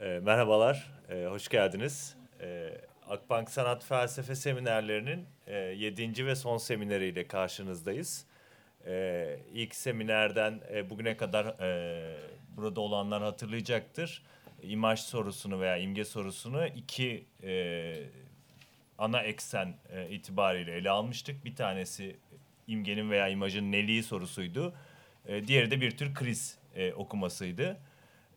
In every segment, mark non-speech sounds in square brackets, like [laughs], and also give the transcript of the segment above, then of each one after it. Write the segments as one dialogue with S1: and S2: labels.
S1: E, merhabalar, e, hoş geldiniz. E, Akbank Sanat Felsefe Seminerlerinin e, 7. ve son semineriyle karşınızdayız. E, ilk seminerden e, bugüne kadar e, burada olanlar hatırlayacaktır. İmaj sorusunu veya imge sorusunu iki e, ana eksen e, itibariyle ele almıştık. Bir tanesi imgenin veya imajın neliği sorusuydu. E, diğeri de bir tür kriz e, okumasıydı.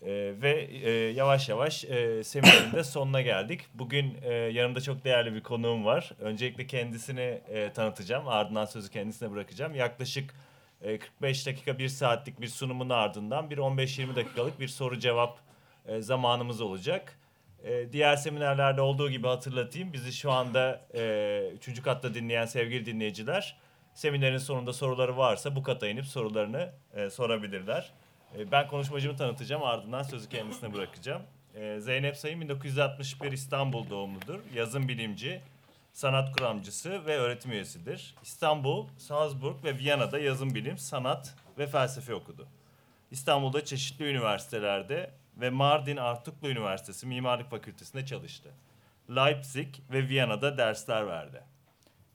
S1: E, ve e, yavaş yavaş e, seminerin de sonuna geldik. Bugün e, yanımda çok değerli bir konuğum var. Öncelikle kendisini e, tanıtacağım. Ardından sözü kendisine bırakacağım. Yaklaşık e, 45 dakika, bir saatlik bir sunumun ardından bir 15-20 dakikalık bir soru cevap e, zamanımız olacak. E, diğer seminerlerde olduğu gibi hatırlatayım. Bizi şu anda e, üçüncü katta dinleyen sevgili dinleyiciler seminerin sonunda soruları varsa bu kata inip sorularını e, sorabilirler. E, ben konuşmacımı tanıtacağım ardından sözü kendisine bırakacağım. E, Zeynep Sayın 1961 İstanbul doğumludur. Yazın bilimci, sanat kuramcısı ve öğretim üyesidir. İstanbul, Salzburg ve Viyana'da yazın bilim, sanat ve felsefe okudu. İstanbul'da çeşitli üniversitelerde ve Mardin Artuklu Üniversitesi Mimarlık Fakültesi'nde çalıştı. Leipzig ve Viyana'da dersler verdi.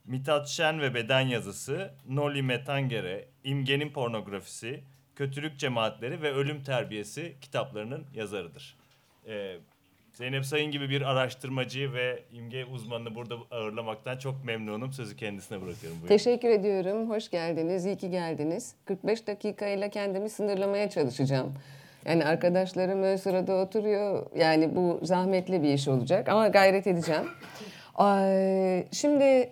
S1: Mithat Şen ve Beden Yazısı, Noli Metangere, İmgenin Pornografisi, Kötülük Cemaatleri ve Ölüm Terbiyesi kitaplarının yazarıdır. Ee, Zeynep Sayın gibi bir araştırmacı ve imge uzmanını burada ağırlamaktan çok memnunum. Sözü kendisine bırakıyorum.
S2: Buyurun. Teşekkür ediyorum. Hoş geldiniz. İyi ki geldiniz. 45 dakikayla kendimi sınırlamaya çalışacağım. Yani arkadaşlarım ön sırada oturuyor. Yani bu zahmetli bir iş olacak ama gayret edeceğim. Şimdi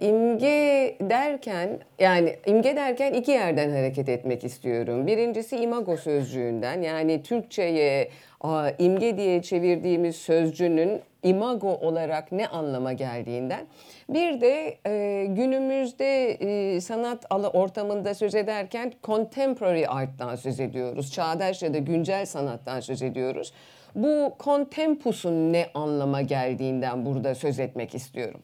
S2: imge derken yani imge derken iki yerden hareket etmek istiyorum. Birincisi imago sözcüğünden yani Türkçe'ye imge diye çevirdiğimiz sözcüğünün imago olarak ne anlama geldiğinden. Bir de e, günümüzde e, sanat alı ortamında söz ederken contemporary art'tan söz ediyoruz. Çağdaş ya da güncel sanattan söz ediyoruz. Bu contempus'un ne anlama geldiğinden burada söz etmek istiyorum.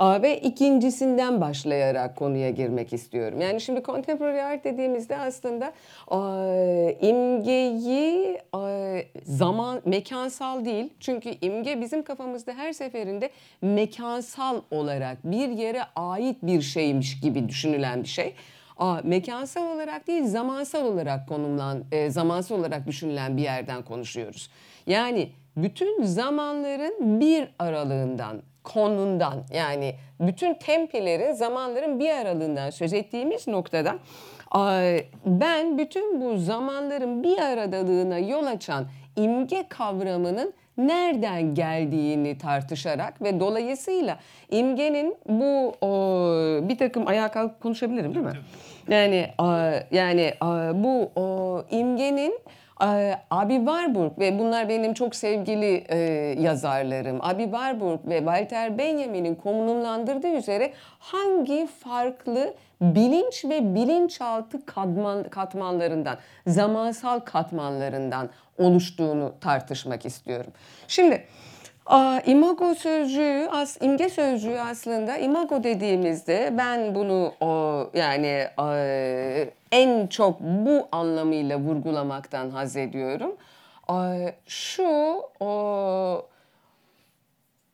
S2: Ve ikincisinden başlayarak konuya girmek istiyorum. Yani şimdi contemporary art dediğimizde aslında imgeyi zaman mekansal değil. Çünkü imge bizim kafamızda her seferinde mekansal olarak bir yere ait bir şeymiş gibi düşünülen bir şey. Aa, mekansal olarak değil zamansal olarak konumlan, e, zamansal olarak düşünülen bir yerden konuşuyoruz. Yani bütün zamanların bir aralığından, konundan yani bütün tempilerin, zamanların bir aralığından söz ettiğimiz noktada ben bütün bu zamanların bir aradalığına yol açan imge kavramının nereden geldiğini tartışarak ve dolayısıyla imgenin bu o, bir takım ayağa kalkıp konuşabilirim değil mi? Yani yani bu o, imgenin Abi Warburg ve bunlar benim çok sevgili e, yazarlarım. Abi Warburg ve Walter Benjamin'in konumlandırdığı üzere hangi farklı bilinç ve bilinçaltı katman, katmanlarından, zamansal katmanlarından oluştuğunu tartışmak istiyorum. Şimdi Aa, imago sözcüğü, as, imge sözcüğü aslında imago dediğimizde ben bunu o, yani e, en çok bu anlamıyla vurgulamaktan haz ediyorum. E, şu o,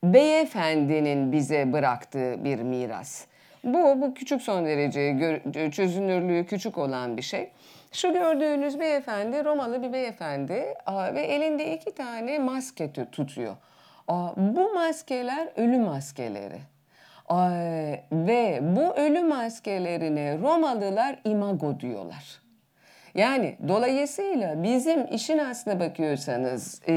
S2: beyefendinin bize bıraktığı bir miras. Bu, bu küçük son derece çözünürlüğü küçük olan bir şey. Şu gördüğünüz beyefendi Romalı bir beyefendi ve elinde iki tane maske tutuyor. Bu maskeler ölü maskeleri. Ve bu ölü maskelerine Romalılar imago diyorlar. Yani dolayısıyla bizim işin aslına bakıyorsanız e,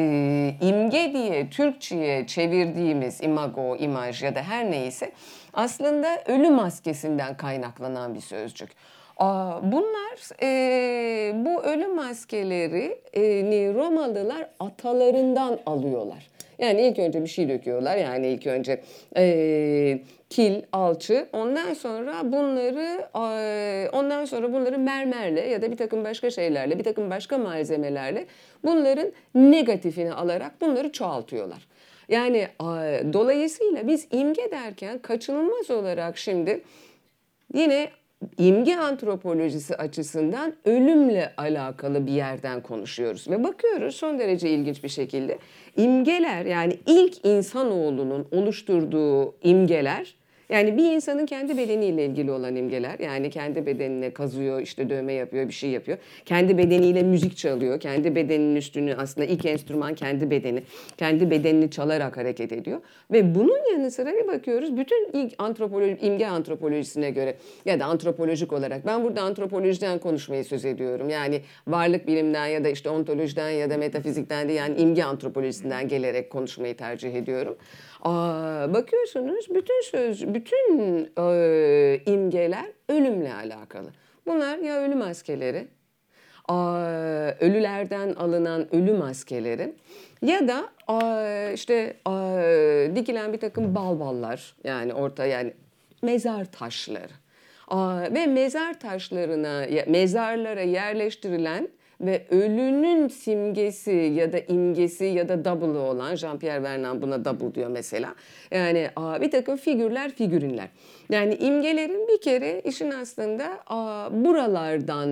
S2: imge diye Türkçe'ye çevirdiğimiz imago, imaj ya da her neyse aslında ölü maskesinden kaynaklanan bir sözcük. Bunlar e, bu ölü maskeleri e, Romalılar atalarından alıyorlar. Yani ilk önce bir şey döküyorlar. Yani ilk önce e, kil, alçı. Ondan sonra bunları e, ondan sonra bunları mermerle ya da bir takım başka şeylerle, bir takım başka malzemelerle bunların negatifini alarak bunları çoğaltıyorlar. Yani e, dolayısıyla biz imge derken kaçınılmaz olarak şimdi yine imge antropolojisi açısından ölümle alakalı bir yerden konuşuyoruz. Ve bakıyoruz son derece ilginç bir şekilde imgeler yani ilk insanoğlunun oluşturduğu imgeler yani bir insanın kendi bedeniyle ilgili olan imgeler yani kendi bedenine kazıyor işte dövme yapıyor bir şey yapıyor. Kendi bedeniyle müzik çalıyor. Kendi bedeninin üstünü aslında ilk enstrüman kendi bedeni. Kendi bedenini çalarak hareket ediyor. Ve bunun yanı sıra bir bakıyoruz bütün ilk antropoloji, imge antropolojisine göre ya da antropolojik olarak ben burada antropolojiden konuşmayı söz ediyorum. Yani varlık bilimden ya da işte ontolojiden ya da metafizikten de yani imge antropolojisinden gelerek konuşmayı tercih ediyorum. Bakıyorsunuz bütün söz, bütün e, imgeler ölümle alakalı. Bunlar ya ölü maskeleri, ölülerden alınan ölü maskeleri ya da işte dikilen bir takım balballar yani orta yani mezar taşları. Ve mezar taşlarına, mezarlara yerleştirilen ve ölünün simgesi ya da imgesi ya da double'ı olan Jean-Pierre Vernant buna double diyor mesela. Yani bir takım figürler, figürinler. Yani imgelerin bir kere işin aslında buralardan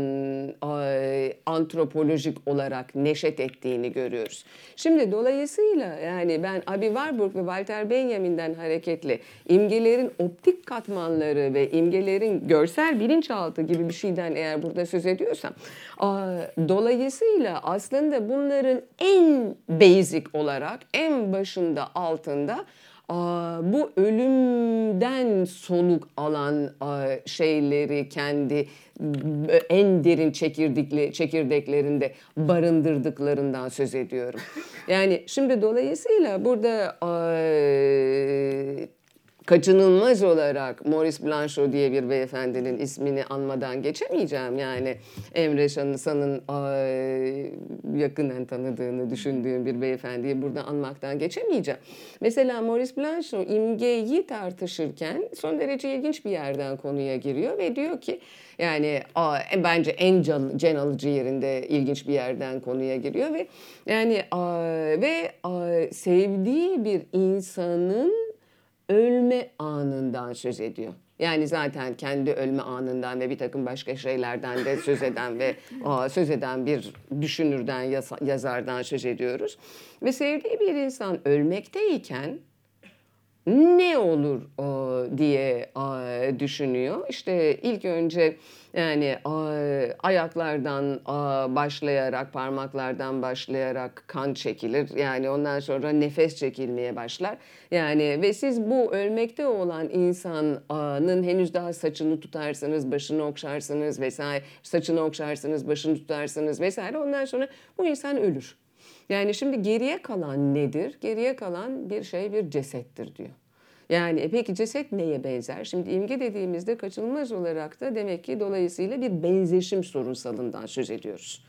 S2: antropolojik olarak neşet ettiğini görüyoruz. Şimdi dolayısıyla yani ben Abi Warburg ve Walter Benjamin'den hareketli imgelerin optik katmanları ve imgelerin görsel bilinçaltı gibi bir şeyden eğer burada söz ediyorsam dolayısıyla aslında bunların en basic olarak en başında altında bu ölümden soluk alan şeyleri kendi en derin çekirdekli çekirdeklerinde barındırdıklarından söz ediyorum. Yani şimdi dolayısıyla burada kaçınılmaz olarak Maurice Blanchot diye bir beyefendinin ismini anmadan geçemeyeceğim. Yani Emre Şanısan'ın yakından tanıdığını düşündüğüm bir beyefendiyi burada anmaktan geçemeyeceğim. Mesela Maurice Blanchot imgeyi tartışırken son derece ilginç bir yerden konuya giriyor ve diyor ki yani a, bence en can, can alıcı yerinde ilginç bir yerden konuya giriyor ve yani a, ve a, sevdiği bir insanın ölme anından söz ediyor. Yani zaten kendi ölme anından ve bir takım başka şeylerden de söz eden ve [laughs] o, söz eden bir düşünürden, yazardan söz ediyoruz. Ve sevdiği bir insan ölmekteyken ne olur o, diye düşünüyor. İşte ilk önce yani ayaklardan başlayarak, parmaklardan başlayarak kan çekilir. Yani ondan sonra nefes çekilmeye başlar. Yani ve siz bu ölmekte olan insanın henüz daha saçını tutarsınız, başını okşarsınız vesaire, saçını okşarsınız, başını tutarsınız vesaire. Ondan sonra bu insan ölür. Yani şimdi geriye kalan nedir? Geriye kalan bir şey bir cesettir diyor. Yani e peki ceset neye benzer? Şimdi imge dediğimizde kaçınılmaz olarak da demek ki dolayısıyla bir benzeşim sorunsalından söz ediyoruz.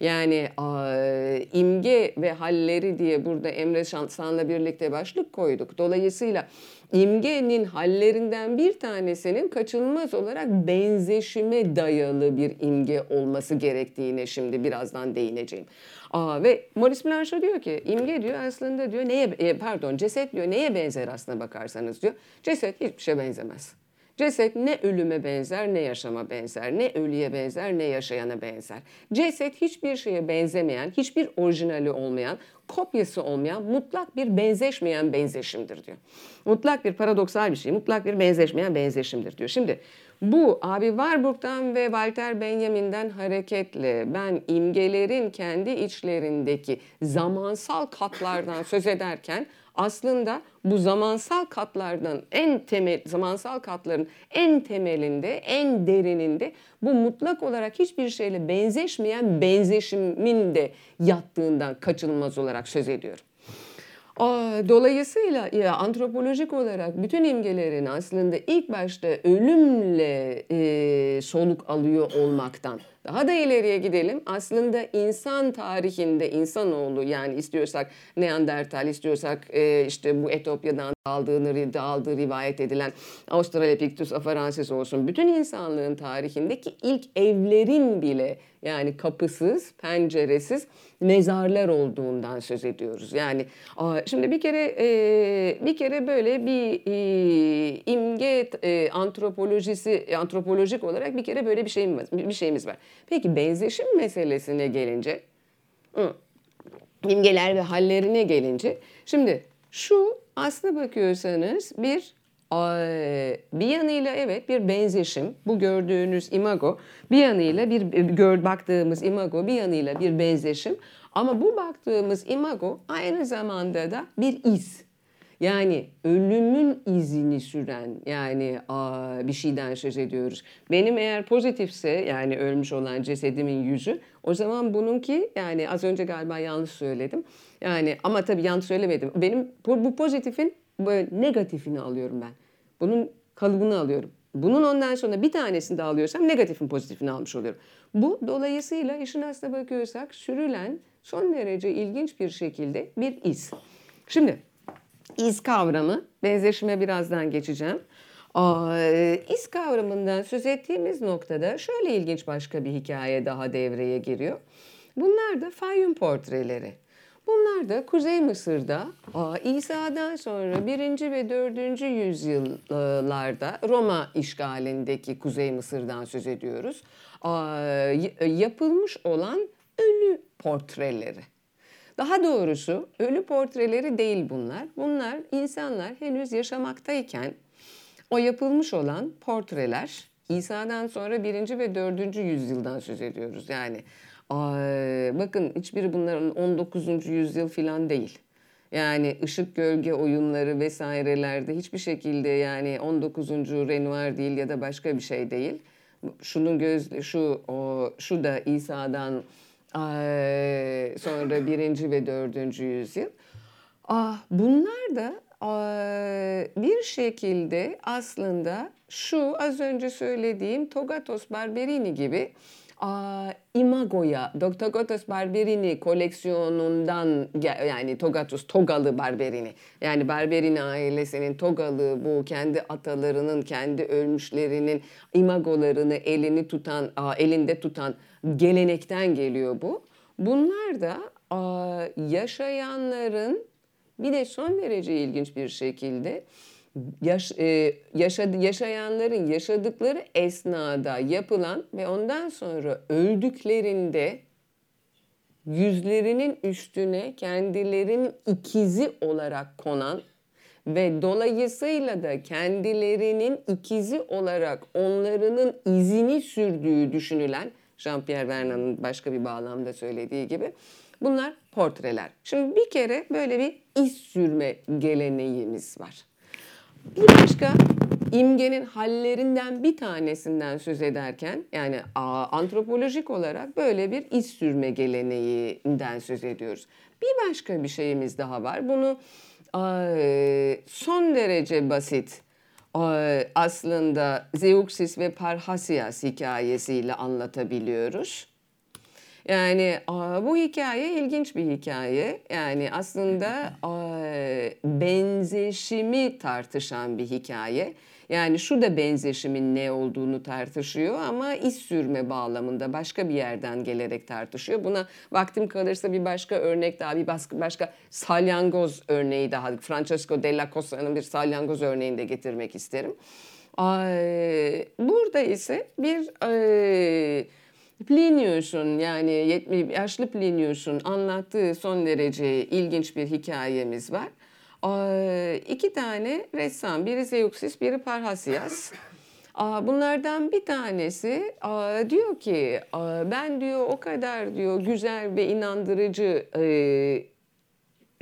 S2: Yani e, imge ve halleri diye burada Emre Şansan'la birlikte başlık koyduk. Dolayısıyla imgenin hallerinden bir tanesinin kaçınılmaz olarak benzeşime dayalı bir imge olması gerektiğine şimdi birazdan değineceğim. Aa, ve Maurice Blanchot diyor ki imge diyor aslında diyor neye e, pardon ceset diyor neye benzer aslına bakarsanız diyor. Ceset hiçbir şey benzemez. Ceset ne ölüme benzer ne yaşama benzer, ne ölüye benzer ne yaşayana benzer. Ceset hiçbir şeye benzemeyen, hiçbir orijinali olmayan, kopyası olmayan, mutlak bir benzeşmeyen benzeşimdir diyor. Mutlak bir paradoksal bir şey, mutlak bir benzeşmeyen benzeşimdir diyor. Şimdi bu abi Warburg'dan ve Walter Benjamin'den hareketle ben imgelerin kendi içlerindeki zamansal katlardan söz ederken aslında bu zamansal katlardan en temel zamansal katların en temelinde, en derininde bu mutlak olarak hiçbir şeyle benzeşmeyen benzeşimin de yattığından kaçınılmaz olarak söz ediyorum. Dolayısıyla ya antropolojik olarak bütün imgelerin aslında ilk başta ölümle e, soluk alıyor olmaktan Daha da ileriye gidelim. Aslında insan tarihinde insanoğlu yani istiyorsak Neandertal, istiyorsak e, işte bu Etopya'dan aldığını dağıldığı rivayet edilen Australopithecus afarensis olsun. Bütün insanlığın tarihindeki ilk evlerin bile yani kapısız, penceresiz mezarlar olduğundan söz ediyoruz. Yani şimdi bir kere e, bir kere böyle bir e, imge e, antropolojisi antropolojik olarak bir kere böyle bir şeyimiz. Bir şeyimiz var. Peki benzeşim meselesine gelince imgeler ve hallerine gelince şimdi şu aslına bakıyorsanız bir bir yanıyla evet bir benzeşim. Bu gördüğünüz imago bir yanıyla bir gör baktığımız imago bir yanıyla bir benzeşim. Ama bu baktığımız imago aynı zamanda da bir iz. Yani ölümün izini süren yani bir şeyden söz ediyoruz. Benim eğer pozitifse yani ölmüş olan cesedimin yüzü o zaman bununki yani az önce galiba yanlış söyledim. Yani ama tabii yanlış söylemedim. Benim bu pozitifin böyle negatifini alıyorum ben. Bunun kalıbını alıyorum. Bunun ondan sonra bir tanesini daha alıyorsam negatifin pozitifini almış oluyorum. Bu dolayısıyla işin aslına bakıyorsak sürülen son derece ilginç bir şekilde bir iz. Şimdi iz kavramı, benzeşime birazdan geçeceğim. İz kavramından söz ettiğimiz noktada şöyle ilginç başka bir hikaye daha devreye giriyor. Bunlar da Fayyum portreleri. Bunlar da Kuzey Mısır'da İsa'dan sonra 1. ve 4. yüzyıllarda Roma işgalindeki Kuzey Mısır'dan söz ediyoruz. Yapılmış olan ölü portreleri. Daha doğrusu ölü portreleri değil bunlar. Bunlar insanlar henüz yaşamaktayken o yapılmış olan portreler İsa'dan sonra 1. ve 4. yüzyıldan söz ediyoruz. Yani Bakın hiçbiri bunların 19. yüzyıl falan değil. Yani ışık gölge oyunları vesairelerde hiçbir şekilde yani 19. Renoir değil ya da başka bir şey değil. Şunun göz şu o şu da İsa'dan sonra birinci ve dördüncü yüzyıl. Ah, bunlar da bir şekilde aslında şu az önce söylediğim Togatos Barberini gibi Imago'ya, Dr. Gotos Barberini koleksiyonundan yani Togatus Togalı Barberini. Yani Barberini ailesinin Togalı bu kendi atalarının, kendi ölmüşlerinin imagolarını elini tutan, elinde tutan gelenekten geliyor bu. Bunlar da yaşayanların bir de son derece ilginç bir şekilde yaş, e, yaşadı, yaşayanların yaşadıkları esnada yapılan ve ondan sonra öldüklerinde yüzlerinin üstüne kendilerinin ikizi olarak konan ve dolayısıyla da kendilerinin ikizi olarak onlarının izini sürdüğü düşünülen Jean-Pierre Vernon'un başka bir bağlamda söylediği gibi bunlar portreler. Şimdi bir kere böyle bir iz sürme geleneğimiz var. Bir başka imgenin hallerinden bir tanesinden söz ederken yani antropolojik olarak böyle bir iz sürme geleneğinden söz ediyoruz. Bir başka bir şeyimiz daha var. Bunu son derece basit aslında Zeuxis ve Parhasias hikayesiyle anlatabiliyoruz. Yani bu hikaye ilginç bir hikaye. Yani aslında benzeşimi tartışan bir hikaye. Yani şu da benzeşimin ne olduğunu tartışıyor ama iz sürme bağlamında başka bir yerden gelerek tartışıyor. Buna vaktim kalırsa bir başka örnek daha, bir başka, başka salyangoz örneği daha, Francesco della Cosa'nın bir salyangoz örneğini de getirmek isterim. Burada ise bir Plinius'un yani 70 yaşlı Plinius'un anlattığı son derece ilginç bir hikayemiz var. İki tane ressam, biri Zeuxis, biri Parhasias. Bunlardan bir tanesi diyor ki ben diyor o kadar diyor güzel ve inandırıcı e,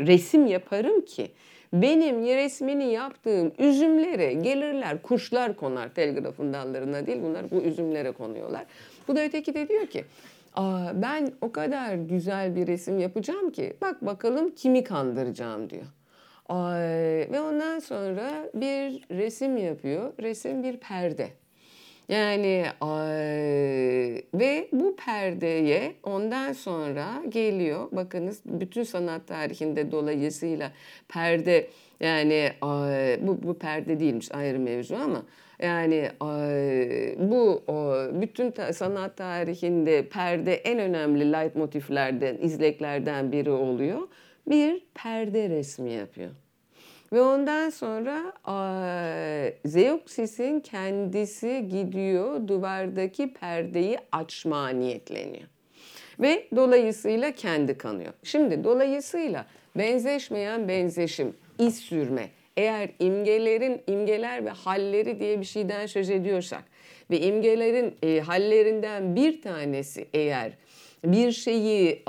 S2: resim yaparım ki benim resmini yaptığım üzümlere gelirler kuşlar konar telgrafın dallarına değil bunlar bu üzümlere konuyorlar. Bu da öteki de diyor ki ben o kadar güzel bir resim yapacağım ki bak bakalım kimi kandıracağım diyor. Ve ondan sonra bir resim yapıyor. Resim bir perde. Yani eee, ve bu perdeye ondan sonra geliyor. Bakınız bütün sanat tarihinde dolayısıyla perde yani eee, bu, bu perde değilmiş ayrı mevzu ama yani bu bütün sanat tarihinde perde en önemli leitmotiflerden, izleklerden biri oluyor. Bir perde resmi yapıyor. Ve ondan sonra Zeuxis'in kendisi gidiyor duvardaki perdeyi açma niyetleniyor. Ve dolayısıyla kendi kanıyor. Şimdi dolayısıyla benzeşmeyen benzeşim, iz sürme. Eğer imgelerin, imgeler ve halleri diye bir şeyden söz ediyorsak ve imgelerin e, hallerinden bir tanesi eğer bir şeyi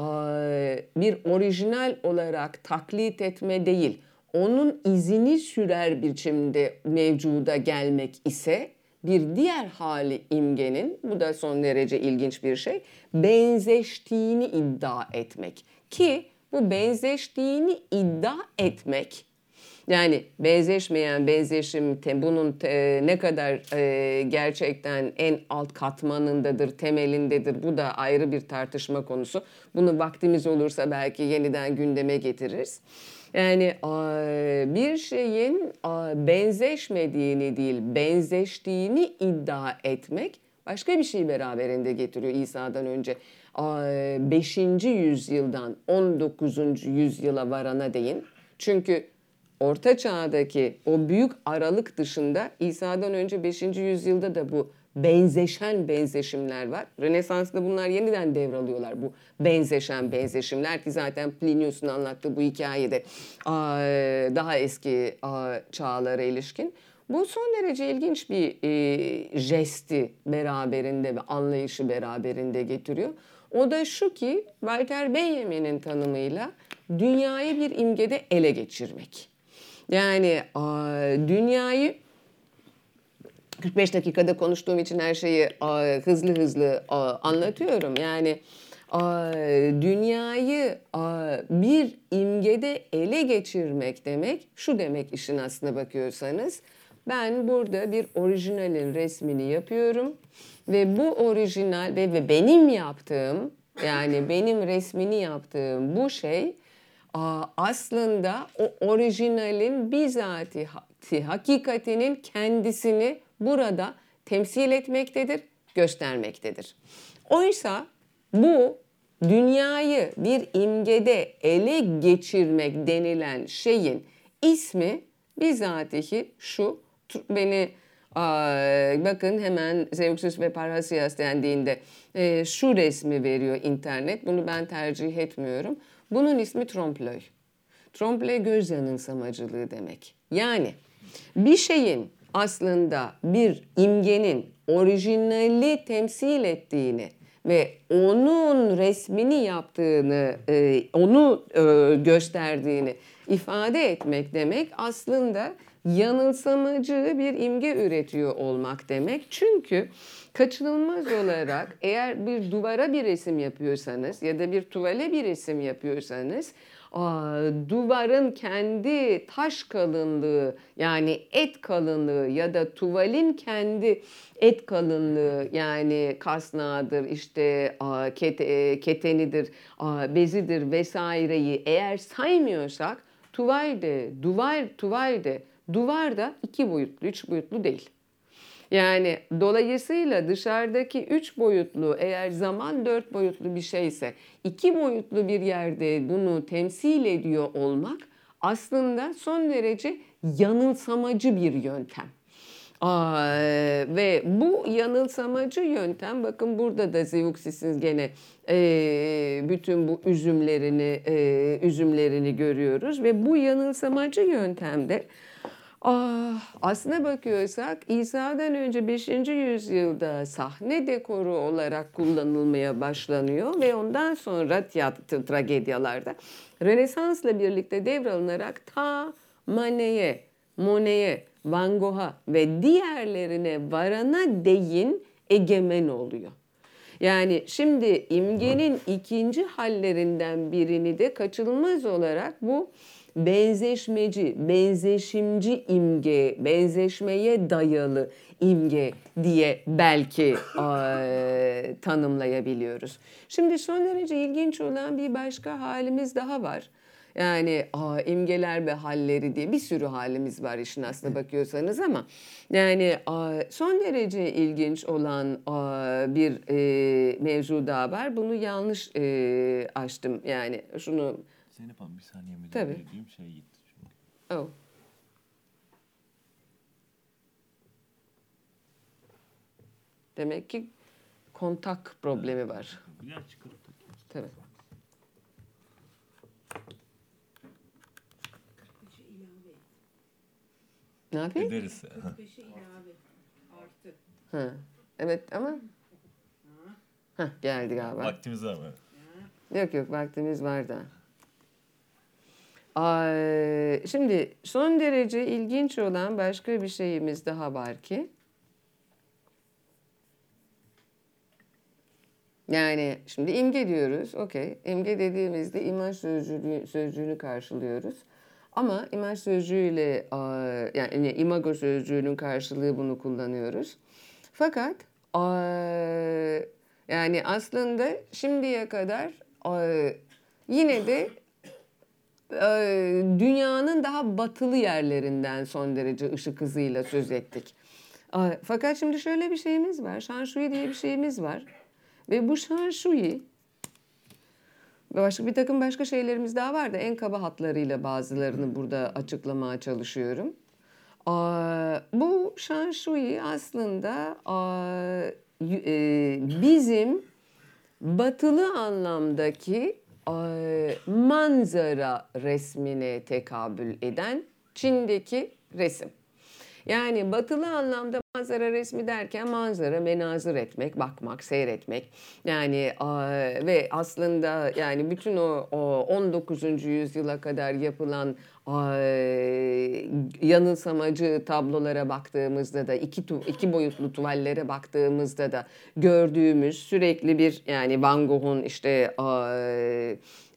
S2: bir orijinal olarak taklit etme değil, onun izini sürer biçimde mevcuda gelmek ise bir diğer hali imgenin, bu da son derece ilginç bir şey, benzeştiğini iddia etmek. Ki bu benzeştiğini iddia etmek, yani benzeşmeyen benzeşim te- bunun te- ne kadar e, gerçekten en alt katmanındadır, temelindedir. Bu da ayrı bir tartışma konusu. Bunu vaktimiz olursa belki yeniden gündeme getiririz. Yani bir şeyin benzeşmediğini değil, benzeştiğini iddia etmek başka bir şey beraberinde getiriyor İsa'dan önce. 5. yüzyıldan 19. yüzyıla varana değin. Çünkü Orta Çağ'daki o büyük aralık dışında İsa'dan önce 5. yüzyılda da bu benzeşen benzeşimler var. Rönesans'ta bunlar yeniden devralıyorlar bu benzeşen benzeşimler ki zaten Plinius'un anlattığı bu hikayede daha eski çağlara ilişkin. Bu son derece ilginç bir e, jesti beraberinde ve anlayışı beraberinde getiriyor. O da şu ki Walter Benjamin'in tanımıyla dünyayı bir imgede ele geçirmek. Yani dünyayı 45 dakikada konuştuğum için her şeyi hızlı hızlı anlatıyorum. Yani dünyayı bir imgede ele geçirmek demek şu demek işin aslına bakıyorsanız. Ben burada bir orijinalin resmini yapıyorum ve bu orijinal ve, ve benim yaptığım yani benim resmini yaptığım bu şey aslında o orijinalin bizatihi hakikatinin kendisini burada temsil etmektedir, göstermektedir. Oysa bu dünyayı bir imgede ele geçirmek denilen şeyin ismi bizatihi şu beni bakın hemen Zeuxis ve Parrhasias dendiğinde e, şu resmi veriyor internet. Bunu ben tercih etmiyorum. Bunun ismi trompe-l'œil. Trompe-l'œil göz yanılsamacılığı demek. Yani bir şeyin aslında bir imgenin orijinali temsil ettiğini ve onun resmini yaptığını, e, onu e, gösterdiğini ifade etmek demek aslında yanılsamacı bir imge üretiyor olmak demek. Çünkü kaçınılmaz olarak eğer bir duvara bir resim yapıyorsanız ya da bir tuvale bir resim yapıyorsanız duvarın kendi taş kalınlığı yani et kalınlığı ya da tuvalin kendi et kalınlığı yani kasnağıdır işte ketenidir bezidir vesaireyi eğer saymıyorsak tuvalde duvar tuvalde duvar da iki boyutlu üç boyutlu değil. Yani dolayısıyla dışarıdaki üç boyutlu eğer zaman dört boyutlu bir şeyse iki boyutlu bir yerde bunu temsil ediyor olmak aslında son derece yanılsamacı bir yöntem. Aa, ve bu yanılsamacı yöntem bakın burada da Zeuxis'in gene e, bütün bu üzümlerini e, üzümlerini görüyoruz ve bu yanılsamacı yöntemde Ah, aslına bakıyorsak İsa'dan önce 5. yüzyılda sahne dekoru olarak kullanılmaya başlanıyor ve ondan sonra tiyatro tragedyalarda Rönesans'la birlikte devralınarak ta Manet'e, Monet'e, Van Gogh'a ve diğerlerine varana değin egemen oluyor. Yani şimdi imgenin ikinci hallerinden birini de kaçınılmaz olarak bu benzeşmeci, benzeşimci imge, benzeşmeye dayalı imge diye belki e, tanımlayabiliyoruz. Şimdi son derece ilginç olan bir başka halimiz daha var. Yani aa, imgeler ve halleri diye bir sürü halimiz var işin aslına bakıyorsanız ama yani aa, son derece ilginç olan aa, bir e, mevzu daha var. Bunu yanlış e, açtım yani şunu
S1: Zeynep Hanım bir saniye müdahale
S2: Tabii.
S1: edeyim şey gitti çünkü.
S2: oh. Demek ki kontak problemi var.
S1: Ya çıkarıp takayım.
S2: Tabii. Ne yapayım?
S1: Ederiz.
S3: Beşe ilave artı.
S2: Ha. Evet ama Hah, geldi galiba.
S1: Vaktimiz var mı?
S2: Yok yok vaktimiz var da. Şimdi son derece ilginç olan başka bir şeyimiz daha var ki. Yani şimdi imge diyoruz. Okey. İmge dediğimizde imaj sözcüğünü, sözcüğünü karşılıyoruz. Ama imaj sözcüğüyle yani imago sözcüğünün karşılığı bunu kullanıyoruz. Fakat yani aslında şimdiye kadar yine de dünyanın daha batılı yerlerinden son derece ışık hızıyla söz ettik. Aa, Fakat şimdi şöyle bir şeyimiz var. Şanshui diye bir şeyimiz var. Ve bu Şanshui ve başka bir takım başka şeylerimiz daha var da en kaba hatlarıyla bazılarını burada açıklamaya çalışıyorum. Aa, Bu Şanshui aslında e, bizim batılı anlamdaki manzara resmine tekabül eden Çin'deki resim. Yani batılı anlamda manzara resmi derken manzara menazır etmek, bakmak, seyretmek. Yani ve aslında yani bütün o, o 19. yüzyıla kadar yapılan yanılsamacı tablolara baktığımızda da iki tu, iki boyutlu tuvallere baktığımızda da gördüğümüz sürekli bir yani Van Gogh'un işte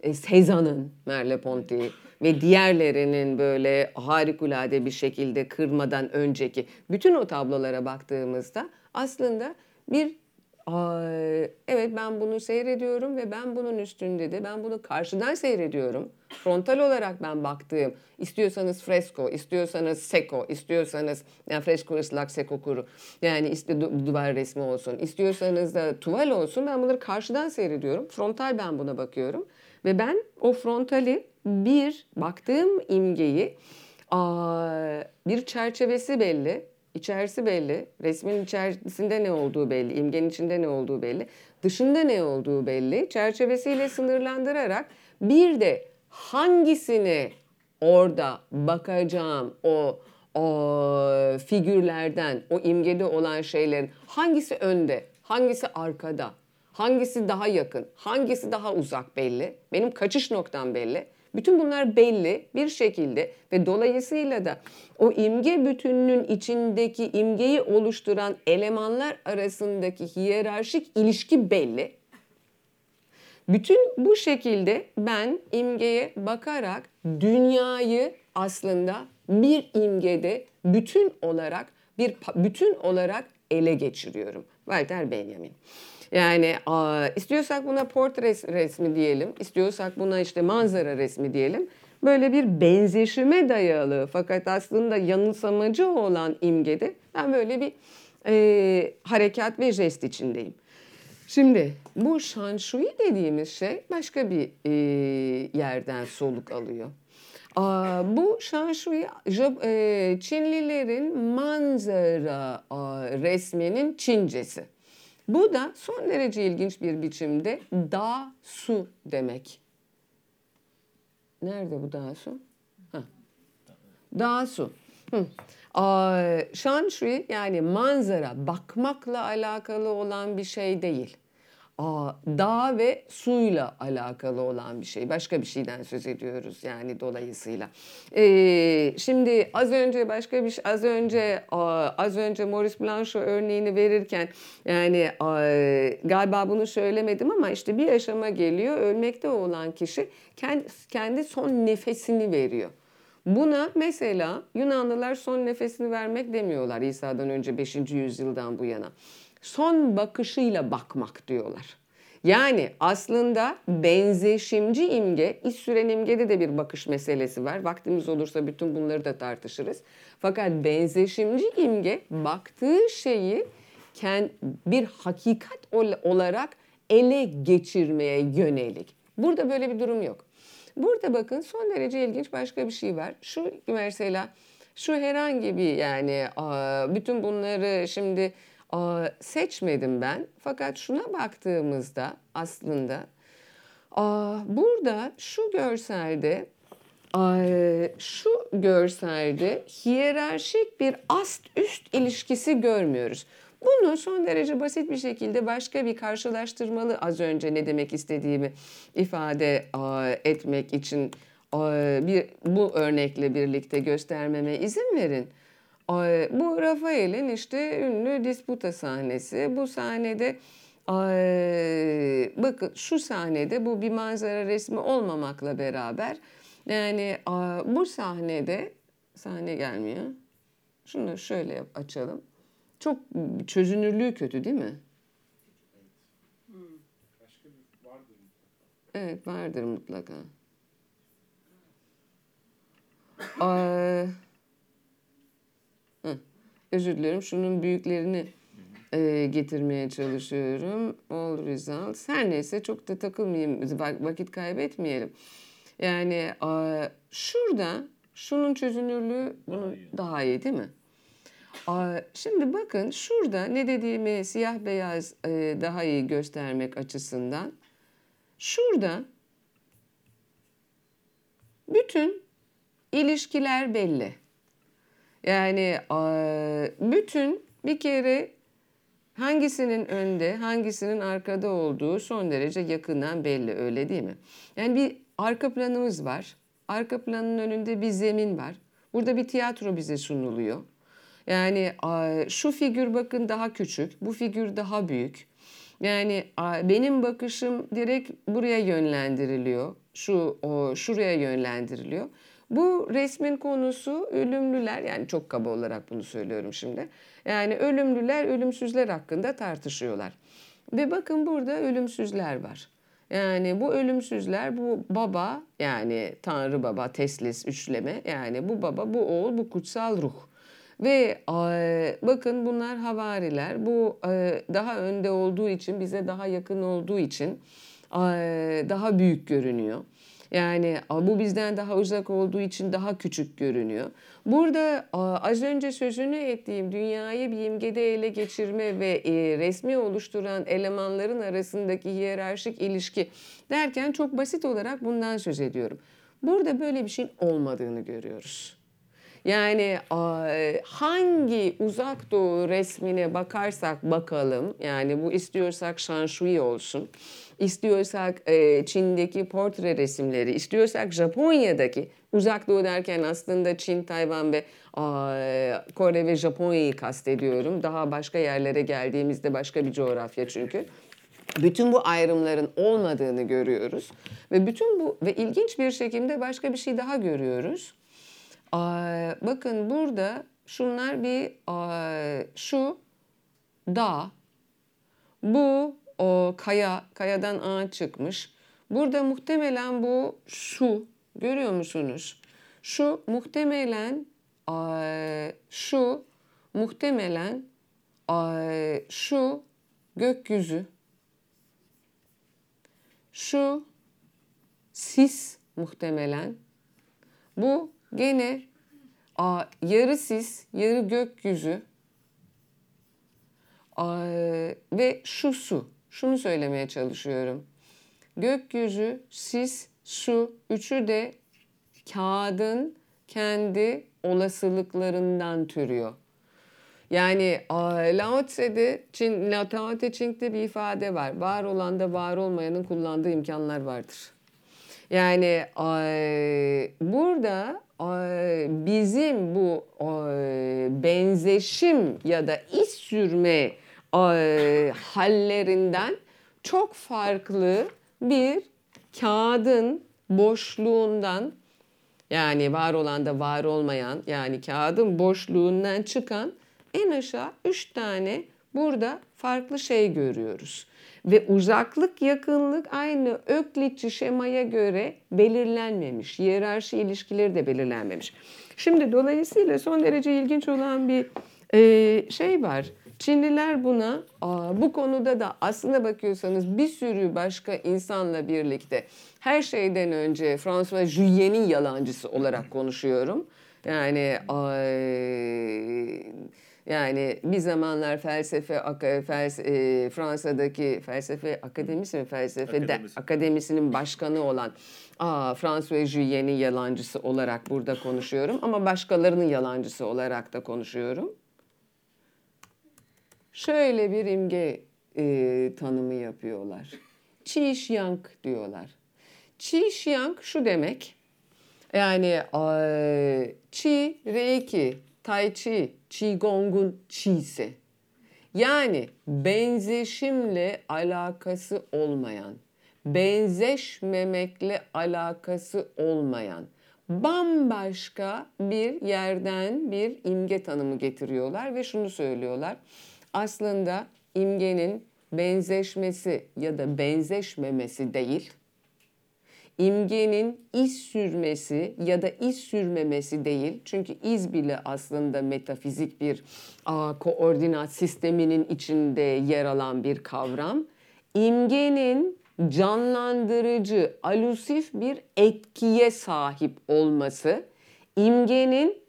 S2: e, Cézanne'ın Merleau-Ponty ve diğerlerinin böyle harikulade bir şekilde kırmadan önceki bütün o tablolara baktığımızda aslında bir evet ben bunu seyrediyorum ve ben bunun üstünde de ben bunu karşıdan seyrediyorum. Frontal olarak ben baktığım istiyorsanız fresko, istiyorsanız seko, istiyorsanız yani fresko ıslak seko kuru yani işte du- duvar resmi olsun, istiyorsanız da tuval olsun ben bunları karşıdan seyrediyorum. Frontal ben buna bakıyorum ve ben o frontali bir baktığım imgeyi bir çerçevesi belli, İçerisi belli, resmin içerisinde ne olduğu belli, imgenin içinde ne olduğu belli, dışında ne olduğu belli. Çerçevesiyle sınırlandırarak bir de hangisini orada bakacağım o o figürlerden, o imgede olan şeylerin hangisi önde, hangisi arkada, hangisi daha yakın, hangisi daha uzak belli. Benim kaçış noktam belli. Bütün bunlar belli bir şekilde ve dolayısıyla da o imge bütününün içindeki imgeyi oluşturan elemanlar arasındaki hiyerarşik ilişki belli. Bütün bu şekilde ben imgeye bakarak dünyayı aslında bir imgede bütün olarak bir bütün olarak ele geçiriyorum. Walter Benjamin. Yani aa, istiyorsak buna portre res- resmi diyelim, istiyorsak buna işte manzara resmi diyelim. Böyle bir benzeşime dayalı fakat aslında yanılsamacı olan imgede ben böyle bir e, harekat ve jest içindeyim. Şimdi bu Shanshui dediğimiz şey başka bir e, yerden soluk alıyor. Aa, bu Jap- e, Çinlilerin manzara aa, resminin Çincesi. Bu da son derece ilginç bir biçimde da su demek. Nerede bu da su? Hah. Dağ su. Hı. Aa, Shanshui yani manzara bakmakla alakalı olan bir şey değil. Aa, dağ ve suyla alakalı olan bir şey. Başka bir şeyden söz ediyoruz yani dolayısıyla. Ee, şimdi az önce başka bir şey, az önce az önce Maurice Blanchot örneğini verirken yani galiba bunu söylemedim ama işte bir aşama geliyor ölmekte olan kişi kendi, kendi son nefesini veriyor. Buna mesela Yunanlılar son nefesini vermek demiyorlar İsa'dan önce 5. yüzyıldan bu yana. Son bakışıyla bakmak diyorlar. Yani aslında benzeşimci imge, iş süren imgede de bir bakış meselesi var. Vaktimiz olursa bütün bunları da tartışırız. Fakat benzeşimci imge baktığı şeyi bir hakikat olarak ele geçirmeye yönelik. Burada böyle bir durum yok. Burada bakın son derece ilginç başka bir şey var. Şu mesela şu herhangi bir yani bütün bunları şimdi seçmedim ben. Fakat şuna baktığımızda aslında burada şu görselde şu görselde hiyerarşik bir ast üst ilişkisi görmüyoruz. Bunu son derece basit bir şekilde başka bir karşılaştırmalı az önce ne demek istediğimi ifade etmek için bir bu örnekle birlikte göstermeme izin verin. Bu Rafael'in işte ünlü disputa sahnesi. Bu sahnede bakın şu sahnede bu bir manzara resmi olmamakla beraber yani bu sahnede sahne gelmiyor. Şunu şöyle açalım. Çok çözünürlüğü kötü değil mi? Evet vardır mutlaka. Ee, özür dilerim. Şunun büyüklerini e, getirmeye çalışıyorum. All results. Her neyse çok da takılmayayım. Vakit kaybetmeyelim. Yani e, şurada şunun çözünürlüğü bunu daha iyi değil mi? Şimdi bakın şurada ne dediğimi siyah beyaz e, daha iyi göstermek açısından şurada bütün ilişkiler belli. Yani bütün bir kere hangisinin önde, hangisinin arkada olduğu son derece yakından belli öyle değil mi? Yani bir arka planımız var. Arka planın önünde bir zemin var. Burada bir tiyatro bize sunuluyor. Yani şu figür bakın daha küçük, bu figür daha büyük. Yani benim bakışım direkt buraya yönlendiriliyor. Şu o şuraya yönlendiriliyor. Bu resmin konusu ölümlüler yani çok kaba olarak bunu söylüyorum şimdi. Yani ölümlüler ölümsüzler hakkında tartışıyorlar. Ve bakın burada ölümsüzler var. Yani bu ölümsüzler bu baba yani Tanrı baba teslis üçleme yani bu baba bu oğul bu kutsal ruh. Ve e, bakın bunlar havariler. Bu e, daha önde olduğu için, bize daha yakın olduğu için e, daha büyük görünüyor. Yani bu bizden daha uzak olduğu için daha küçük görünüyor. Burada az önce sözünü ettiğim dünyayı bir imgede ele geçirme ve resmi oluşturan elemanların arasındaki hiyerarşik ilişki derken çok basit olarak bundan söz ediyorum. Burada böyle bir şeyin olmadığını görüyoruz. Yani hangi uzak doğu resmine bakarsak bakalım yani bu istiyorsak Shanshui olsun, istiyorsak Çin'deki portre resimleri, istiyorsak Japonya'daki uzak doğu derken aslında Çin, Tayvan ve Kore ve Japonya'yı kastediyorum. Daha başka yerlere geldiğimizde başka bir coğrafya çünkü bütün bu ayrımların olmadığını görüyoruz ve bütün bu ve ilginç bir şekilde başka bir şey daha görüyoruz. Bakın burada şunlar bir şu dağ, bu o kaya, kayadan ağaç çıkmış. Burada muhtemelen bu su, görüyor musunuz? Şu muhtemelen şu muhtemelen şu gökyüzü. Şu sis muhtemelen. Bu Gene a, yarı sis, yarı gökyüzü a, ve şu su. Şunu söylemeye çalışıyorum. Gökyüzü, sis, su üçü de kağıdın kendi olasılıklarından türüyor. Yani Lao Tse'de, Çin, Lao Tse bir ifade var. Var olan da var olmayanın kullandığı imkanlar vardır. Yani burada bizim bu benzeşim ya da iş sürme hallerinden çok farklı bir kağıdın boşluğundan yani var olan da var olmayan yani kağıdın boşluğundan çıkan en aşağı üç tane burada farklı şey görüyoruz. Ve uzaklık yakınlık aynı öklitçi şemaya göre belirlenmemiş. Hiyerarşi ilişkileri de belirlenmemiş. Şimdi dolayısıyla son derece ilginç olan bir e, şey var. Çinliler buna aa, bu konuda da aslında bakıyorsanız bir sürü başka insanla birlikte her şeyden önce François Julien'in yalancısı olarak konuşuyorum. Yani ay, yani bir zamanlar felsefe felsefe e, Fransa'daki felsefe akademisi mi felsefe
S1: Akademisi.
S2: de, akademisinin başkanı olan aa, François Julien'in yalancısı olarak burada konuşuyorum ama başkalarının yalancısı olarak da konuşuyorum. Şöyle bir imge e, tanımı yapıyorlar. Qi Xiang diyorlar. Qi Xiang şu demek. Yani e, Qi Reiki, Tai Chi, Qigong'un Qi'si. Yani benzeşimle alakası olmayan, benzeşmemekle alakası olmayan, bambaşka bir yerden bir imge tanımı getiriyorlar ve şunu söylüyorlar. Aslında imgenin benzeşmesi ya da benzeşmemesi değil, imgenin iz sürmesi ya da iz sürmemesi değil. Çünkü iz bile aslında metafizik bir a, koordinat sisteminin içinde yer alan bir kavram. İmgenin canlandırıcı, alusif bir etkiye sahip olması, imgenin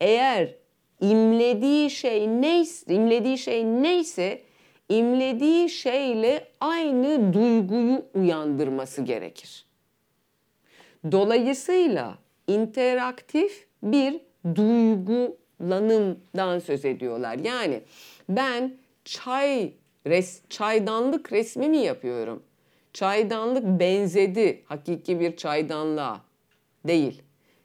S2: eğer imlediği şey neyse, imlediği şey neyse imlediği şeyle aynı duyguyu uyandırması gerekir. Dolayısıyla interaktif bir duygulanımdan söz ediyorlar. Yani ben çay res, çaydanlık resmi mi yapıyorum? Çaydanlık benzedi hakiki bir çaydanlığa değil.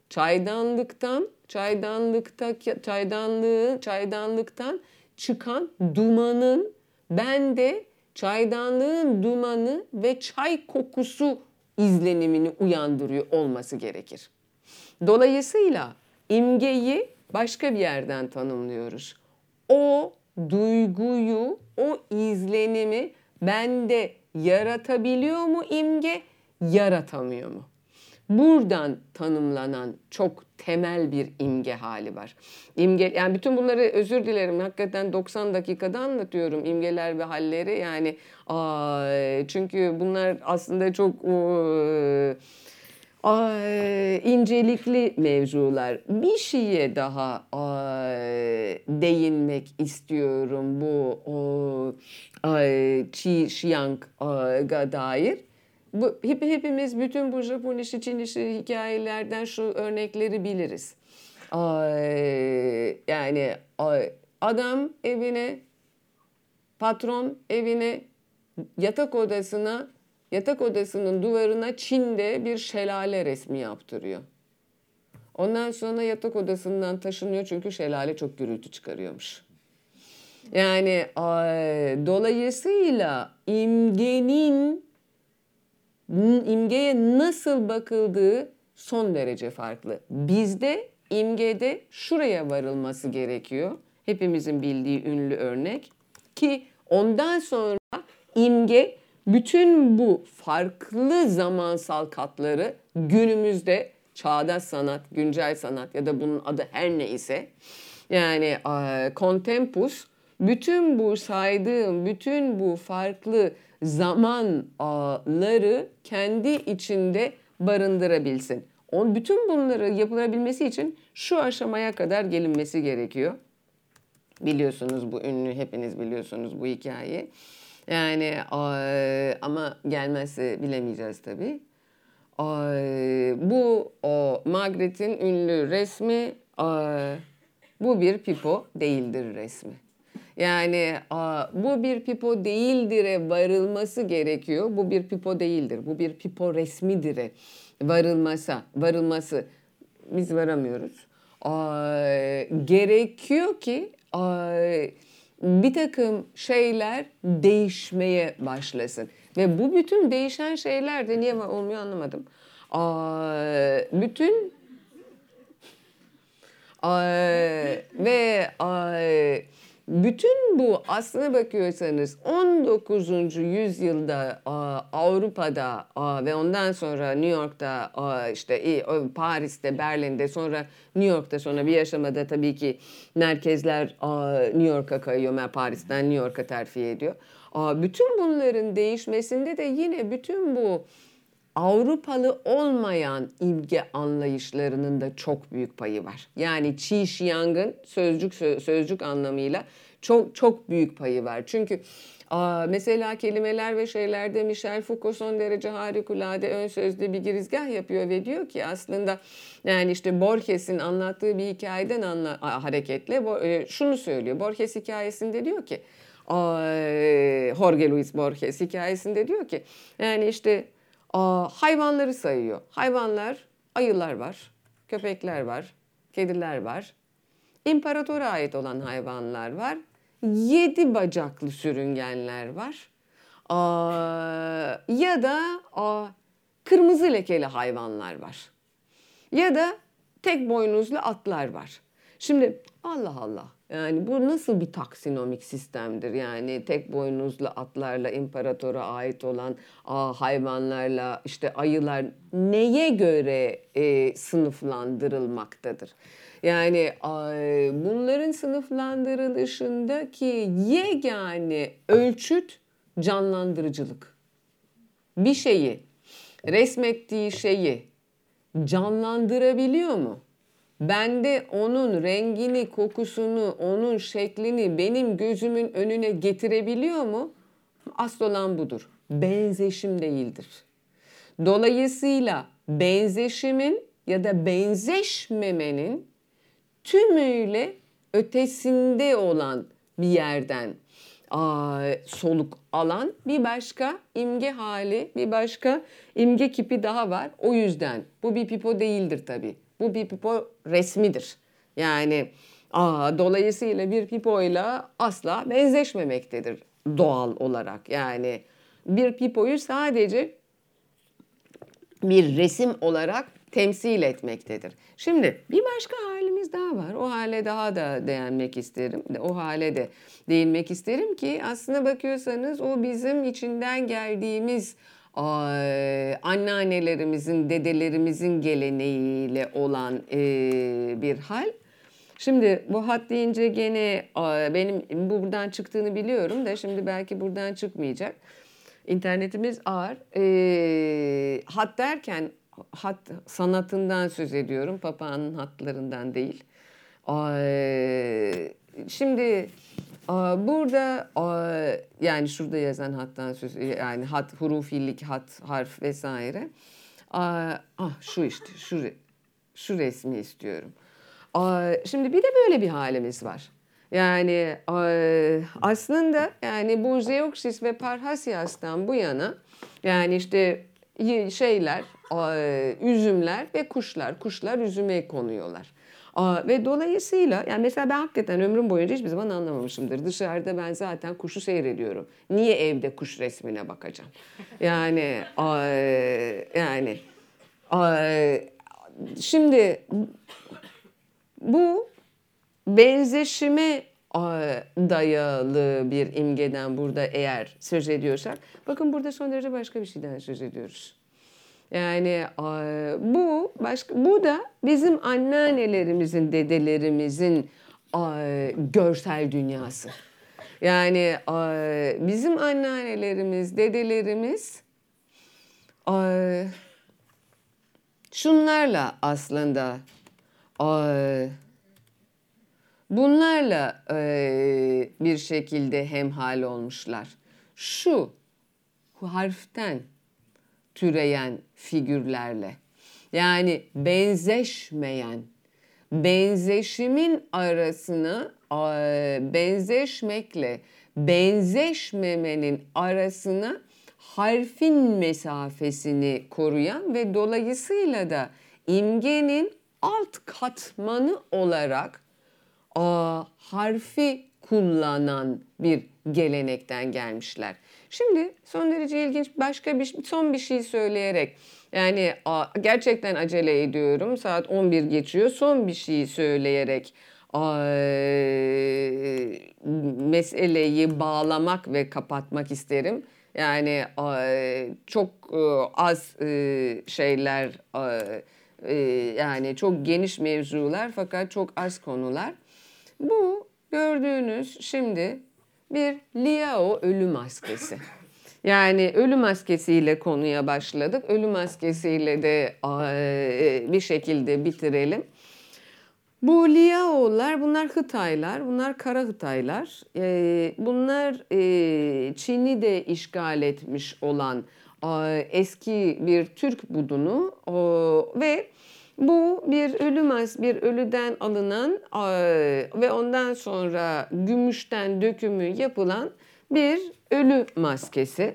S2: Çaydanlıktan, çaydanlıkta çaydanlığı, çaydanlıktan çıkan dumanın bende çaydanlığın dumanı ve çay kokusu izlenimini uyandırıyor olması gerekir. Dolayısıyla imgeyi başka bir yerden tanımlıyoruz. O duyguyu, o izlenimi bende yaratabiliyor mu imge, yaratamıyor mu? Buradan tanımlanan çok temel bir imge hali var. İmge, yani bütün bunları özür dilerim hakikaten 90 dakikada anlatıyorum imgeler ve halleri yani aa, çünkü bunlar aslında çok aa, aa, incelikli mevzular. Bir şeye daha aa, değinmek istiyorum bu o, Qi Xiang'a dair bu hep, hepimiz bütün bu Japon işi, Çin işi hikayelerden şu örnekleri biliriz. Ay, yani ay, adam evine, patron evine, yatak odasına, yatak odasının duvarına Çin'de bir şelale resmi yaptırıyor. Ondan sonra yatak odasından taşınıyor çünkü şelale çok gürültü çıkarıyormuş. Yani ay, dolayısıyla imgenin imgeye nasıl bakıldığı son derece farklı. Bizde imgede şuraya varılması gerekiyor. Hepimizin bildiği ünlü örnek ki ondan sonra imge bütün bu farklı zamansal katları günümüzde çağdaş sanat, güncel sanat ya da bunun adı her neyse yani kontempus bütün bu saydığım bütün bu farklı zamanları kendi içinde barındırabilsin. On bütün bunları yapılabilmesi için şu aşamaya kadar gelinmesi gerekiyor. Biliyorsunuz bu ünlü, hepiniz biliyorsunuz bu hikayeyi. Yani ama gelmezse bilemeyeceğiz tabii. Bu o Magritte'in ünlü resmi bu bir pipo değildir resmi. Yani bu bir pipo değildir'e varılması gerekiyor. Bu bir pipo değildir. Bu bir pipo resmidir'e varılmasa, varılması biz varamıyoruz. Gerekiyor ki bir takım şeyler değişmeye başlasın. Ve bu bütün değişen şeyler de niye olmuyor anlamadım. Bütün ve bütün bu aslına bakıyorsanız 19. yüzyılda Avrupa'da ve ondan sonra New York'ta işte Paris'te, Berlin'de sonra New York'ta sonra bir aşamada tabii ki merkezler New York'a kayıyor. Paris'ten New York'a terfi ediyor. Bütün bunların değişmesinde de yine bütün bu Avrupalı olmayan imge anlayışlarının da çok büyük payı var. Yani Qi Xiang'ın sözcük sözcük anlamıyla çok çok büyük payı var. Çünkü aa, mesela kelimeler ve şeylerde Michel Foucault son derece harikulade ön sözlü bir girizgah yapıyor ve diyor ki aslında yani işte Borges'in anlattığı bir hikayeden anla, hareketle e, şunu söylüyor. Borges hikayesinde diyor ki Jorge Luis Borges hikayesinde diyor ki yani işte hayvanları sayıyor. Hayvanlar, ayılar var, köpekler var, kediler var. İmparatora ait olan hayvanlar var. Yedi bacaklı sürüngenler var. ya da kırmızı lekeli hayvanlar var. Ya da tek boynuzlu atlar var. Şimdi Allah Allah yani bu nasıl bir taksinomik sistemdir? Yani tek boynuzlu atlarla imparatora ait olan a, hayvanlarla işte ayılar neye göre e, sınıflandırılmaktadır? Yani a, bunların sınıflandırılışındaki yegane ölçüt canlandırıcılık. Bir şeyi, resmettiği şeyi canlandırabiliyor mu? Bende onun rengini, kokusunu, onun şeklini benim gözümün önüne getirebiliyor mu? Asıl olan budur. Benzeşim değildir. Dolayısıyla benzeşimin ya da benzeşmemenin tümüyle ötesinde olan bir yerden aa, soluk alan bir başka imge hali, bir başka imge kipi daha var. O yüzden bu bir pipo değildir tabii. Bu bir pipo resmidir. Yani aa, dolayısıyla bir pipoyla asla benzeşmemektedir doğal olarak. Yani bir pipoyu sadece bir resim olarak temsil etmektedir. Şimdi bir başka halimiz daha var. O hale daha da değinmek isterim. O hale de değinmek isterim ki aslında bakıyorsanız o bizim içinden geldiğimiz anneannelerimizin, dedelerimizin geleneğiyle olan bir hal. Şimdi bu hat deyince gene benim buradan çıktığını biliyorum da şimdi belki buradan çıkmayacak. İnternetimiz ağır. E, hat derken hat sanatından söz ediyorum. Papağanın hatlarından değil. E, şimdi Burada yani şurada yazan hattan söz yani hat hurufilik hat harf vesaire. Ah şu işte şu şu resmi istiyorum. Şimdi bir de böyle bir halimiz var. Yani aslında yani bu Zeoksis ve Parhasyas'tan bu yana yani işte şeyler, üzümler ve kuşlar, kuşlar üzüme konuyorlar. Ve dolayısıyla yani mesela ben hakikaten ömrüm boyunca hiçbir zaman anlamamışımdır. Dışarıda ben zaten kuşu seyrediyorum. Niye evde kuş resmine bakacağım? Yani aa, yani aa, şimdi bu benzeşime dayalı bir imgeden burada eğer söz ediyorsak bakın burada son derece başka bir şeyden söz ediyoruz. Yani bu başka bu da bizim anneannelerimizin, dedelerimizin görsel dünyası. Yani bizim anneannelerimiz, dedelerimiz şunlarla aslında bunlarla bir şekilde hemhal olmuşlar. Şu harften türeyen figürlerle. Yani benzeşmeyen, benzeşimin arasını e, benzeşmekle benzeşmemenin arasına harfin mesafesini koruyan ve dolayısıyla da imgenin alt katmanı olarak a, harfi kullanan bir gelenekten gelmişler. Şimdi son derece ilginç başka bir son bir şey söyleyerek yani gerçekten acele ediyorum. Saat 11 geçiyor. Son bir şey söyleyerek meseleyi bağlamak ve kapatmak isterim. Yani çok e, az e, şeyler e, yani çok geniş mevzular fakat çok az konular. Bu gördüğünüz şimdi bir Liao ölü maskesi. Yani ölü maskesiyle konuya başladık. Ölü maskesiyle de bir şekilde bitirelim. Bu Liao'lar bunlar Hıtaylar, bunlar Kara Hıtaylar. Bunlar Çin'i de işgal etmiş olan eski bir Türk budunu ve bu bir ölü mas, bir ölüden alınan ve ondan sonra gümüşten dökümü yapılan bir ölü maskesi.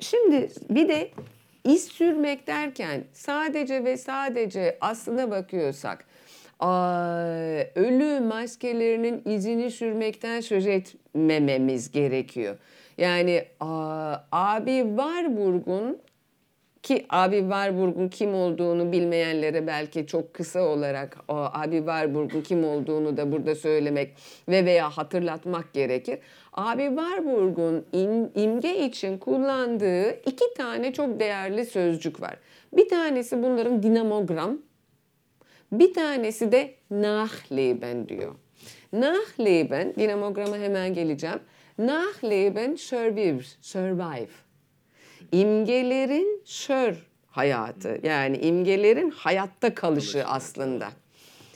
S2: Şimdi bir de iz sürmek derken sadece ve sadece aslına bakıyorsak ölü maskelerinin izini sürmekten söz etmememiz gerekiyor. Yani abi Warburg'un ki Abi Warburg'un kim olduğunu bilmeyenlere belki çok kısa olarak o Abi Warburg'un kim olduğunu da burada söylemek ve veya hatırlatmak gerekir. Abi Warburg'un imge için kullandığı iki tane çok değerli sözcük var. Bir tanesi bunların dinamogram, bir tanesi de Nachleben diyor. Nachleben, dinamograma hemen geleceğim. Nachleben survive, survive imgelerin şör hayatı yani imgelerin hayatta kalışı aslında.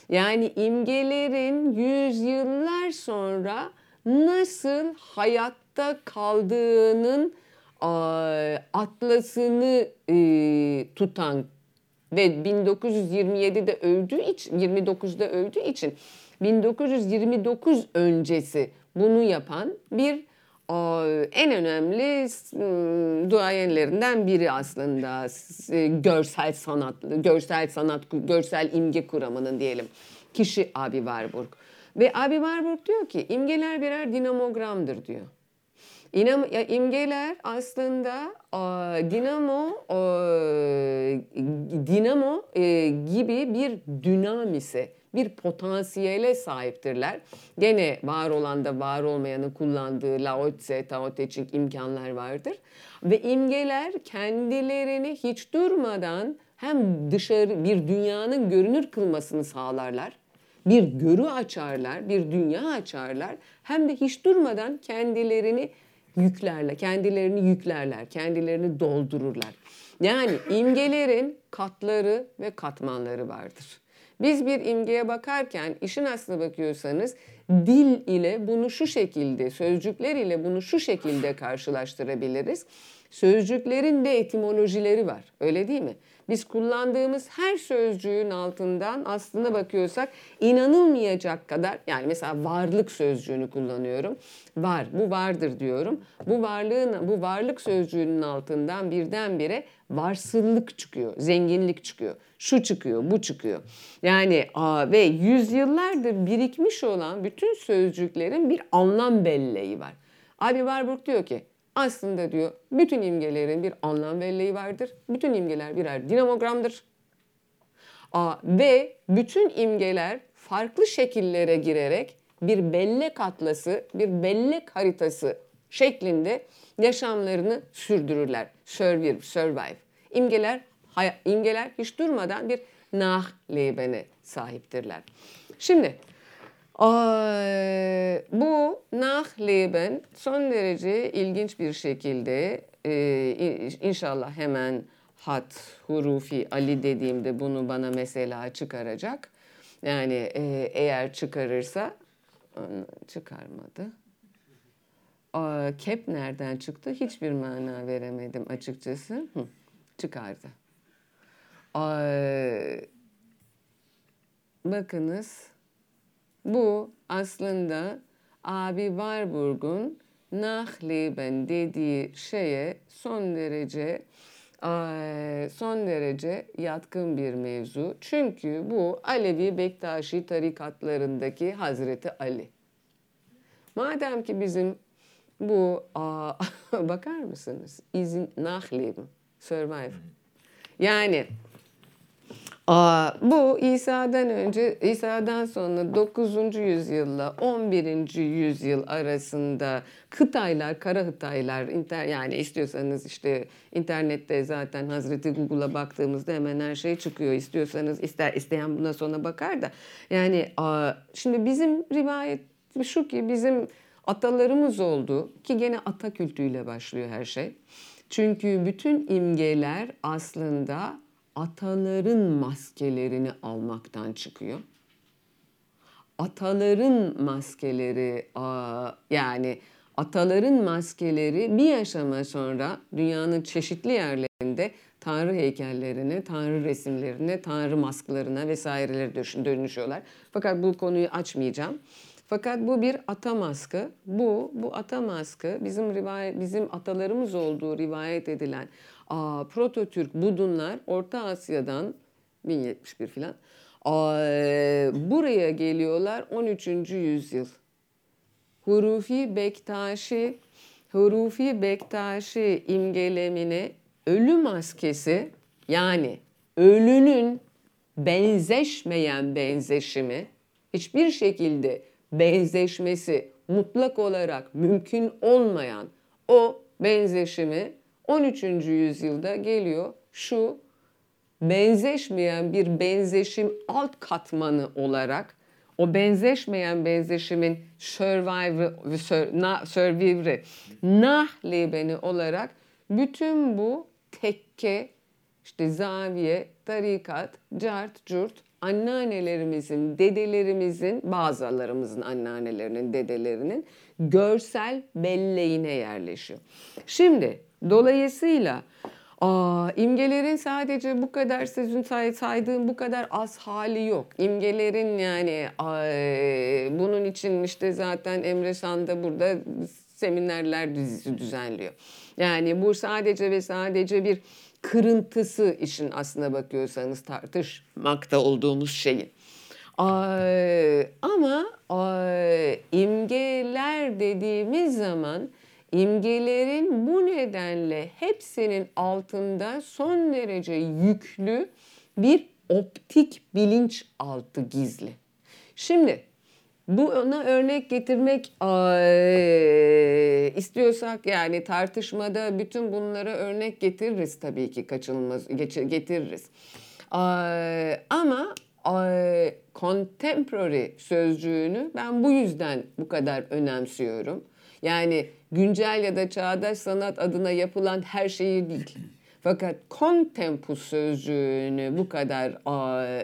S2: Yani imgelerin yüzyıllar sonra nasıl hayatta kaldığının atlasını tutan ve 1927'de öldüğü için 29'da öldüğü için 1929 öncesi bunu yapan bir en önemli duayenlerinden biri aslında görsel sanat, görsel sanat, görsel imge kuramının diyelim kişi Abi Warburg. Ve Abi Warburg diyor ki imgeler birer dinamogramdır diyor. İnam, ya imgeler aslında dinamo dinamo e, gibi bir dünamise bir potansiyele sahiptirler. Gene var olan da var olmayanı kullandığı Lao Tse, Tao Te Ching imkanlar vardır. Ve imgeler kendilerini hiç durmadan hem dışarı bir dünyanın görünür kılmasını sağlarlar. Bir görü açarlar, bir dünya açarlar. Hem de hiç durmadan kendilerini yüklerler, kendilerini yüklerler, kendilerini doldururlar. Yani imgelerin katları ve katmanları vardır. Biz bir imgeye bakarken işin aslına bakıyorsanız dil ile bunu şu şekilde, sözcükler ile bunu şu şekilde karşılaştırabiliriz. Sözcüklerin de etimolojileri var. Öyle değil mi? Biz kullandığımız her sözcüğün altından aslında bakıyorsak inanılmayacak kadar yani mesela varlık sözcüğünü kullanıyorum. Var, bu vardır diyorum. Bu varlığın, bu varlık sözcüğünün altından birdenbire varsıllık çıkıyor, zenginlik çıkıyor. Şu çıkıyor, bu çıkıyor. Yani aa, ve yüzyıllardır birikmiş olan bütün sözcüklerin bir anlam belleği var. Abi Warburg diyor ki aslında diyor bütün imgelerin bir anlam belleği vardır. Bütün imgeler birer dinamogramdır. Aa, ve bütün imgeler farklı şekillere girerek bir bellek atlası, bir bellek haritası şeklinde yaşamlarını sürdürürler. Survive, survive. İmgeler, imgeler hiç durmadan bir Nachleben'e sahiptirler. Şimdi bu Nachleben son derece ilginç bir şekilde e, inşallah hemen hat, hurufi, Ali dediğimde bunu bana mesela çıkaracak. Yani e, eğer çıkarırsa çıkarmadı. Kep nereden çıktı? Hiçbir mana veremedim açıkçası. Hı, çıkardı. bakınız bu aslında abi Warburg'un Nachleben dediği şeye son derece eee, son derece yatkın bir mevzu. Çünkü bu Alevi Bektaşi tarikatlarındaki Hazreti Ali. Madem ki bizim bu [laughs] bakar mısınız? İzin Nachleben, survive. Yani Aa, bu İsa'dan önce, İsa'dan sonra 9. yüzyılla 11. yüzyıl arasında Hıtaylar, Kara Hıtaylar, inter, yani istiyorsanız işte internette zaten Hazreti Google'a baktığımızda hemen her şey çıkıyor. İstiyorsanız ister isteyen buna sonra bakar da. Yani aa, şimdi bizim rivayet şu ki bizim atalarımız oldu ki gene ata kültüyle başlıyor her şey. Çünkü bütün imgeler aslında ataların maskelerini almaktan çıkıyor. Ataların maskeleri yani ataların maskeleri bir aşama sonra dünyanın çeşitli yerlerinde tanrı heykellerine, tanrı resimlerine, tanrı masklarına vesaireleri dönüş- dönüşüyorlar. Fakat bu konuyu açmayacağım. Fakat bu bir ata maskı. Bu bu ata maskı bizim rivayet bizim atalarımız olduğu rivayet edilen prototürk Budunlar Orta Asya'dan 1071 filan buraya geliyorlar 13. yüzyıl. Hurufi Bektaşi Hurufi Bektaşi imgelemine ölü maskesi yani ölünün benzeşmeyen benzeşimi hiçbir şekilde benzeşmesi mutlak olarak mümkün olmayan o benzeşimi 13. yüzyılda geliyor şu benzeşmeyen bir benzeşim alt katmanı olarak o benzeşmeyen benzeşimin survivor, na, survivor'ı, nahlebeni olarak bütün bu tekke, işte zaviye, tarikat, cart, curt, anneannelerimizin, dedelerimizin, bazılarımızın anneannelerinin, dedelerinin görsel belleğine yerleşiyor. Şimdi dolayısıyla Aa, imgelerin sadece bu kadar sizin say- saydığım bu kadar az hali yok. İmgelerin yani ay, bunun için işte zaten Emre Şan da burada seminerler dizisi düzenliyor. Yani bu sadece ve sadece bir kırıntısı işin aslına bakıyorsanız tartışmakta olduğumuz şeyin. Ama ay, imgeler dediğimiz zaman imgelerin bu nedenle hepsinin altında son derece yüklü bir optik bilinçaltı gizli. Şimdi bu ona örnek getirmek ay, istiyorsak yani tartışmada bütün bunlara örnek getiririz tabii ki kaçınılmaz getiririz. Ay, ama ay, contemporary sözcüğünü ben bu yüzden bu kadar önemsiyorum. Yani güncel ya da çağdaş sanat adına yapılan her şeyi değil. Fakat contempus sözcüğünü bu kadar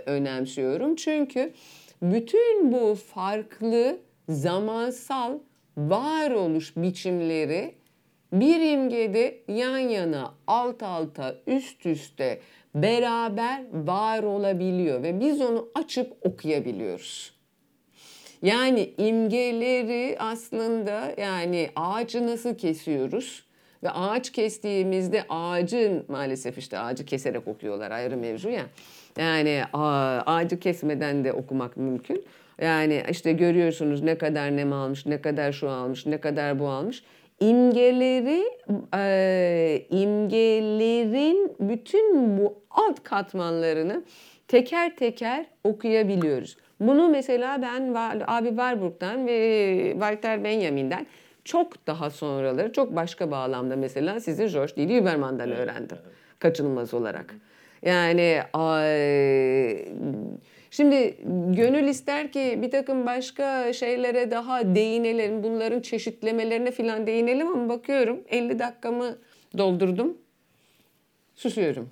S2: önemsiyorum. Çünkü bütün bu farklı zamansal varoluş biçimleri bir imgede yan yana, alt alta, üst üste beraber var olabiliyor ve biz onu açıp okuyabiliyoruz. Yani imgeleri aslında yani ağacı nasıl kesiyoruz? Ve ağaç kestiğimizde ağacın maalesef işte ağacı keserek okuyorlar ayrı mevzu ya. Yani ağacı kesmeden de okumak mümkün. Yani işte görüyorsunuz ne kadar nem almış, ne kadar şu almış, ne kadar bu almış. İmgeleri, e, imgelerin bütün bu alt katmanlarını teker teker okuyabiliyoruz. Bunu mesela ben abi Warburg'dan ve Walter Benjamin'den çok daha sonraları çok başka bağlamda mesela sizin George D. Lieberman'dan öğrendim. Kaçınılmaz olarak. Yani ay, şimdi gönül ister ki bir takım başka şeylere daha değinelim. Bunların çeşitlemelerine falan değinelim ama bakıyorum 50 dakikamı doldurdum. Susuyorum.